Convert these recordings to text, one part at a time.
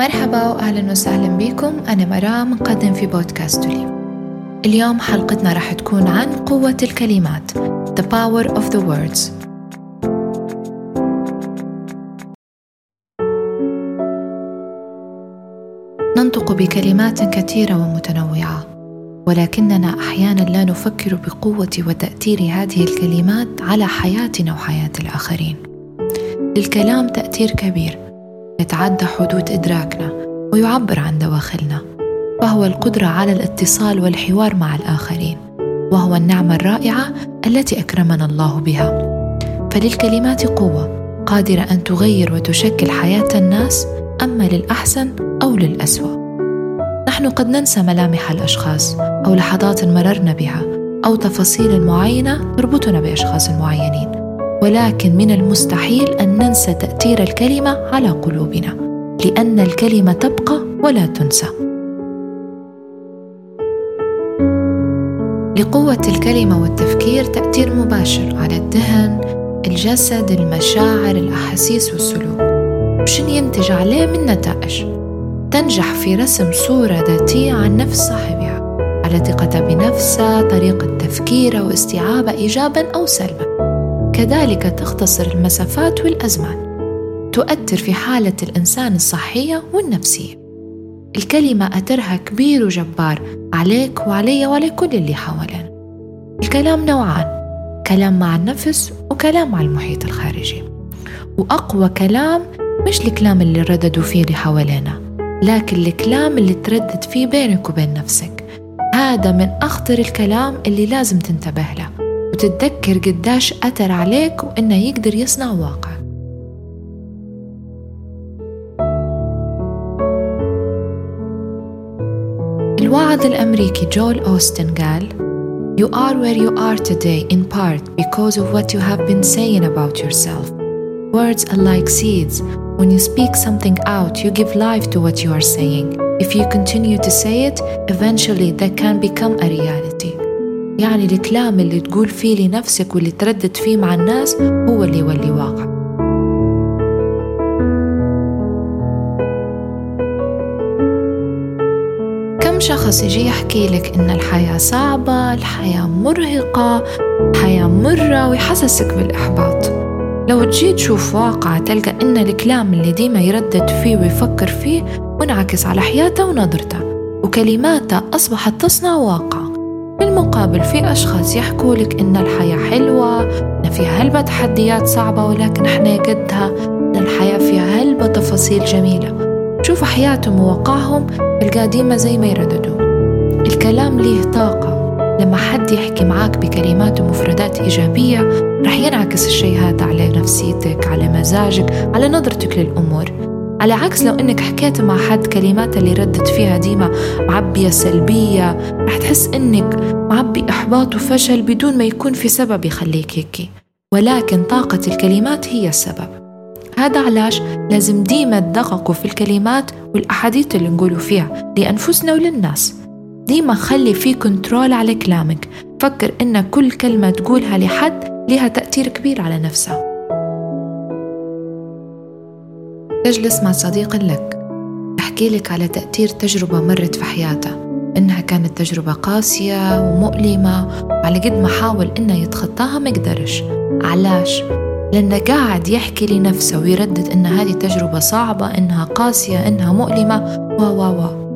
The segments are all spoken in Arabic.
مرحبا وأهلا وسهلا بكم. أنا مرام مقدم في بودكاست لي. اليوم حلقتنا راح تكون عن قوة الكلمات The Power of the Words. ننطق بكلمات كثيرة ومتنوعة ولكننا أحيانا لا نفكر بقوة وتأثير هذه الكلمات على حياتنا وحياة الآخرين. للكلام تأثير كبير يتعدى حدود إدراكنا ويعبر عن دواخلنا وهو القدرة على الاتصال والحوار مع الآخرين وهو النعمة الرائعة التي أكرمنا الله بها. فللكلمات قوة قادرة أن تغير وتشكل حياة الناس أما للأحسن أو للأسوأ. نحن قد ننسى ملامح الأشخاص أو لحظات مررنا بها أو تفاصيل معينة تربطنا بأشخاص معينين. ولكن من المستحيل أن ننسى تأثير الكلمة على قلوبنا لأن الكلمة تبقى ولا تنسى. لقوة الكلمة والتفكير تأثير مباشر على الذهن الجسد المشاعر الأحاسيس والسلوك. وشن ينتج عليه من نتائج؟ تنجح في رسم صورة ذاتية عن نفس صاحبها على ثقتها بنفسها طريقة تفكيرها واستيعابها إيجابا أو سلبا. كذلك تختصر المسافات والأزمان. تؤثر في حالة الإنسان الصحية والنفسية. الكلمة أثرها كبير وجبار عليك وعلي وعلى كل اللي حوالينا الكلام نوعان كلام مع النفس وكلام مع المحيط الخارجي. وأقوى كلام مش الكلام اللي رددوا فيه اللي حوالينا لكن الكلام اللي تردد فيه بينك وبين نفسك. هذا من أخطر الكلام اللي لازم تنتبه له. وتتذكر قداش أثر عليك وإنه يقدر يصنع واقع الواعظ الأمريكي جول أوستن قال You are where you are today in part because of what you have been saying about yourself. Words are like seeds. When you speak something out, you give life to what you are saying. If you continue to say it, eventually that can become a reality. يعني الكلام اللي تقول فيه لنفسك واللي تردد فيه مع الناس هو اللي يولي واقع. كم شخص يجي يحكي لك إن الحياة صعبة الحياة مرهقة الحياة مرة ويحسسك بالإحباط؟ لو تجي تشوف واقع تلقى إن الكلام اللي ديما يردد فيه ويفكر فيه منعكس على حياته ونظرته وكلماته أصبحت تصنع واقع. بالمقابل في أشخاص يحكوا لك إن الحياة حلوة إن فيها هلبة تحديات صعبة ولكن إحنا قدها إن الحياة فيها هلبة تفاصيل جميلة. شوف حياتهم وواقعهم تلقى ديما زي ما يرددوا. الكلام ليه طاقة. لما حد يحكي معاك بكلمات ومفردات إيجابية رح ينعكس الشيء هذا على نفسيتك على مزاجك على نظرتك للأمور. على عكس لو إنك حكيت مع حد كلمات اللي ردت فيها ديما معبية سلبية رح تحس إنك معبي إحباط وفشل بدون ما يكون في سبب يخليك هيك. ولكن طاقة الكلمات هي السبب. هذا علاش لازم ديما تدققوا في الكلمات والأحاديث اللي نقولوا فيها لأنفسنا وللناس. ديما خلي في كنترول على كلامك. فكر إن كل كلمة تقولها لحد لها تأثير كبير على نفسها. تجلس مع صديق لك. يحكي لك على تأثير تجربة مرت في حياته إنها كانت تجربة قاسية ومؤلمة وعلى قد ما حاول إنه يتخطاها ما قدرش. علاش؟ لأنه قاعد يحكي لنفسه ويردد إن هذه تجربة صعبة إنها قاسية إنها مؤلمة و و و.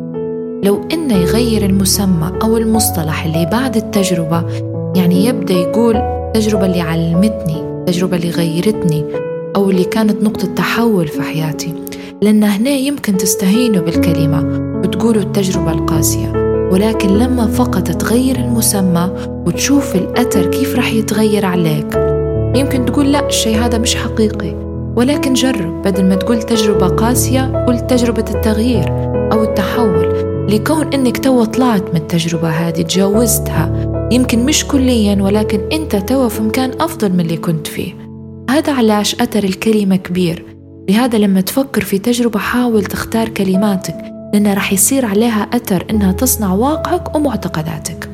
لو إنه يغير المسمى أو المصطلح اللي بعد التجربة يعني يبدأ يقول التجربة اللي علمتني التجربة اللي غيرتني أو اللي كانت نقطة تحول في حياتي. لأن هنا يمكن تستهينوا بالكلمة وتقولوا التجربة القاسية. ولكن لما فقط تغير المسمى وتشوف الأثر كيف رح يتغير عليك يمكن تقول لا الشيء هذا مش حقيقي. ولكن جرب بدل ما تقول تجربة قاسية قل تجربة التغيير أو التحول. لكون إنك تو طلعت من التجربة هذه تجاوزتها يمكن مش كليا ولكن أنت تو في مكان أفضل من اللي كنت فيه. هذا علاش أثر الكلمة كبير. لهذا لما تفكر في تجربة حاول تختار كلماتك لأنها رح يصير عليها أثر إنها تصنع واقعك ومعتقداتك.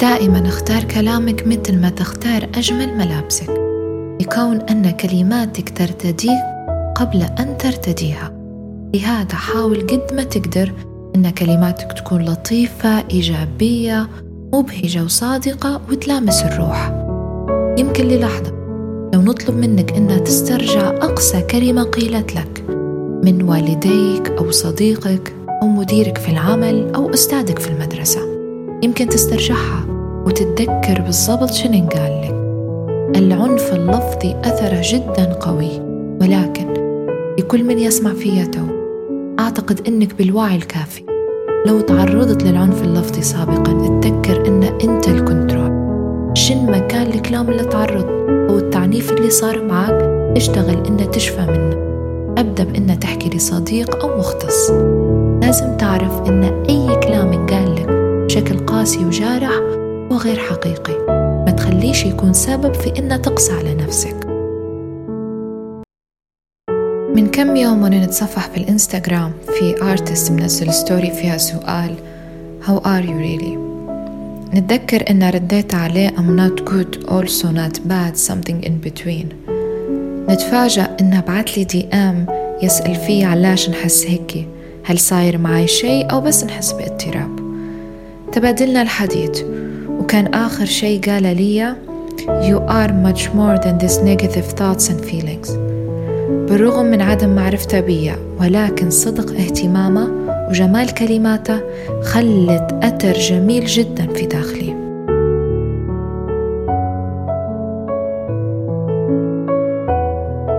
دائما اختار كلامك مثل ما تختار أجمل ملابسك لكون أن كلماتك ترتديك قبل أن ترتديها. لهذا حاول قد ما تقدر أن كلماتك تكون لطيفة إيجابية مبهجة وصادقة وتلامس الروح. يمكن للحظة لو نطلب منك أنها تسترجع أقصى كلمة قيلت لك من والديك أو صديقك أو مديرك في العمل أو أستاذك في المدرسة. يمكن تسترجعها وتتذكر بالضبط شنو قال لك. العنف اللفظي أثره جدا قوي ولكن لكل من يسمع فيته أعتقد أنك بالوعي الكافي. لو تعرضت للعنف اللفظي سابقا اتذكر أن أنت الكنترول. شن مكان الكلام اللي تعرض؟ أو التعنيف اللي صار معك اشتغل إن تشفى منه. أبدأ بإن تحكي لصديق أو مختص. لازم تعرف إن أي كلام قال لك بشكل قاسي وجارح هو غير حقيقي. ما تخليش يكون سبب في إن تقسى على نفسك. من كم يوم وأنا نتصفح في الإنستغرام في artist منزل story فيها سؤال How are you really؟ نتذكر إن رديت عليه I'm not good also not bad something in between. نتفاجأ انه بعت لي DM يسأل فيه علاش نحس هيك هل صاير معي شيء أو بس نحس باضطراب؟ تبادلنا الحديث وكان آخر شيء قال لي You are much more than these negative thoughts and feelings. بالرغم من عدم معرفته بيا ولكن صدق اهتمامه وجمال كلماته خلت أثر جميل جدا في داخلي.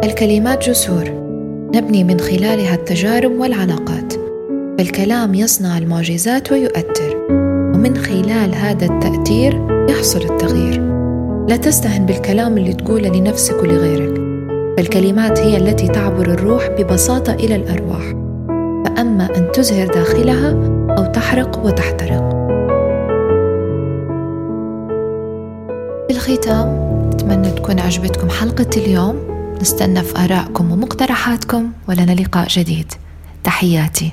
الكلمات جسور نبني من خلالها التجارب والعلاقات. فالكلام يصنع المعجزات ويؤثر ومن خلال هذا التأثير يحصل التغيير. لا تستهن بالكلام اللي تقوله لنفسك ولغيرك. فالكلمات هي التي تعبر الروح ببساطة إلى الأرواح. فأما أن تزهر داخلها أو تحرق وتحترق. في الختام أتمنى تكون عجبتكم حلقة اليوم. نستنى في آرائكم ومقترحاتكم ولنا لقاء جديد. تحياتي.